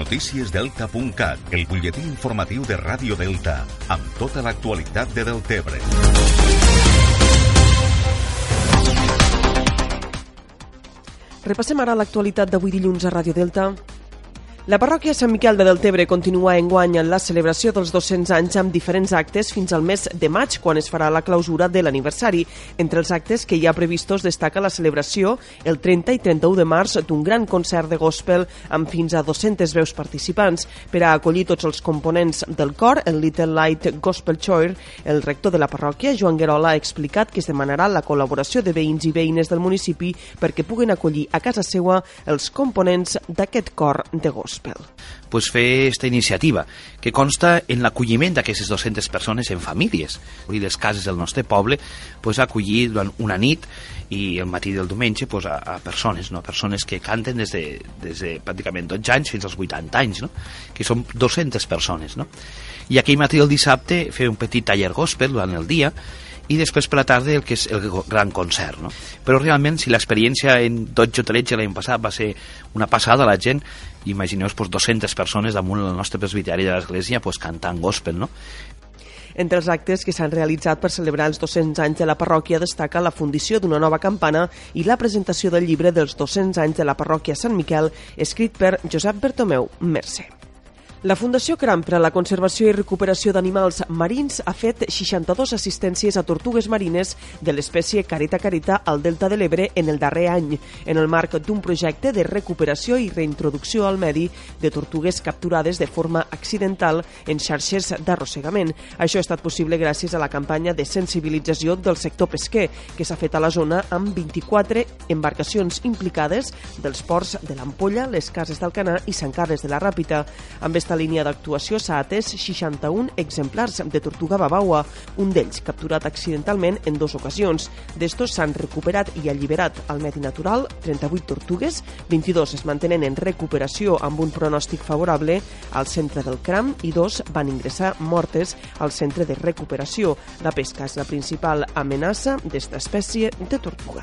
Noticiesdelta.cat, el butlletí informatiu de Ràdio Delta, amb tota l'actualitat de Deltebre. Repassem ara l'actualitat d'avui dilluns a Ràdio Delta. La parròquia Sant Miquel de Deltebre continua enguany en la celebració dels 200 anys amb diferents actes fins al mes de maig, quan es farà la clausura de l'aniversari. Entre els actes que hi ha previstos destaca la celebració el 30 i 31 de març d'un gran concert de gospel amb fins a 200 veus participants. Per a acollir tots els components del cor, el Little Light Gospel Choir, el rector de la parròquia, Joan Guerola, ha explicat que es demanarà la col·laboració de veïns i veïnes del municipi perquè puguen acollir a casa seua els components d'aquest cor de gospel gospel. Pues fer aquesta iniciativa, que consta en l'acolliment d'aquestes 200 persones en famílies. I les cases del nostre poble pues, acollir durant una nit i el matí del diumenge pues, a, a persones, no? persones que canten des de, des de pràcticament 12 anys fins als 80 anys, no? que són 200 persones. No? I aquell matí del dissabte fer un petit taller gospel durant el dia i després per la tarda el que és el gran concert. No? Però realment, si l'experiència en 12 o 13 l'any passat va ser una passada, la gent, imagineu-vos pues, 200 persones damunt el nostre presbiteri de l'església pues, cantant gospel, no? Entre els actes que s'han realitzat per celebrar els 200 anys de la parròquia destaca la fundició d'una nova campana i la presentació del llibre dels 200 anys de la parròquia Sant Miquel, escrit per Josep Bertomeu Mercè. La Fundació Cram per a la Conservació i Recuperació d'Animals Marins ha fet 62 assistències a tortugues marines de l'espècie Carita Carita al Delta de l'Ebre en el darrer any, en el marc d'un projecte de recuperació i reintroducció al medi de tortugues capturades de forma accidental en xarxes d'arrossegament. Això ha estat possible gràcies a la campanya de sensibilització del sector pesquer, que s'ha fet a la zona amb 24 embarcacions implicades dels ports de l'Ampolla, les Cases d'Alcanar i Sant Carles de la Ràpita. Amb aquesta línia d'actuació s'ha atès 61 exemplars de tortuga babaua, un d'ells capturat accidentalment en dues ocasions. D'estos s'han recuperat i alliberat al medi natural 38 tortugues, 22 es mantenen en recuperació amb un pronòstic favorable al centre del cram i dos van ingressar mortes al centre de recuperació. La pesca és la principal amenaça d'esta espècie de tortuga.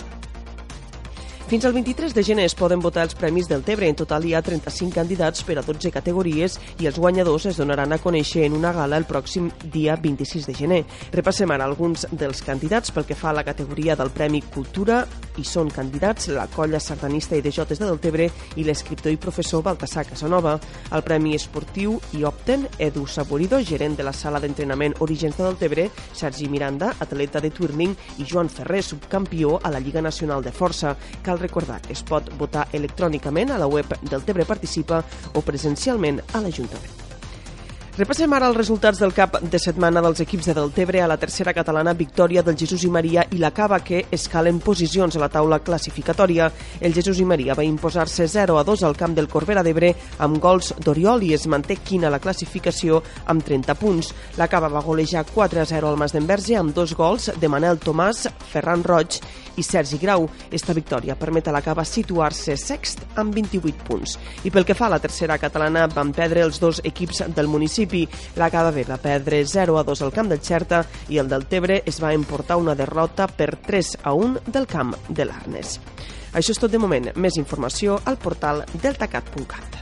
Fins al 23 de gener es poden votar els Premis del Tebre. En total hi ha 35 candidats per a 12 categories i els guanyadors es donaran a conèixer en una gala el pròxim dia 26 de gener. Repassem ara alguns dels candidats pel que fa a la categoria del Premi Cultura i són candidats la colla sardanista i de Jotes de Deltebre i l'escriptor i professor Baltasar Casanova. El Premi Esportiu hi opten Edu Saborido, gerent de la sala d'entrenament Orígens de Deltebre, Sergi Miranda, atleta de twirling i Joan Ferrer, subcampió a la Lliga Nacional de Força. Cal cal recordar es pot votar electrònicament a la web del Tebre Participa o presencialment a l'Ajuntament. Repassem ara els resultats del cap de setmana dels equips de Deltebre a la tercera catalana victòria del Jesús i Maria i la Cava que escalen posicions a la taula classificatòria. El Jesús i Maria va imposar-se 0 a 2 al camp del Corbera d'Ebre amb gols d'Oriol i es manté quina la classificació amb 30 punts. La Cava va golejar 4 a 0 al Mas d'Enverge amb dos gols de Manel Tomàs, Ferran Roig i Sergi Grau. Esta victòria permet a la Cava situar-se sext amb 28 punts. I pel que fa a la tercera catalana van perdre els dos equips del municipi municipi. La Cadavera va perdre 0 a 2 al camp del Xerta i el del Tebre es va emportar una derrota per 3 a 1 del camp de l'Arnes. Això és tot de moment. Més informació al portal deltacat.cat.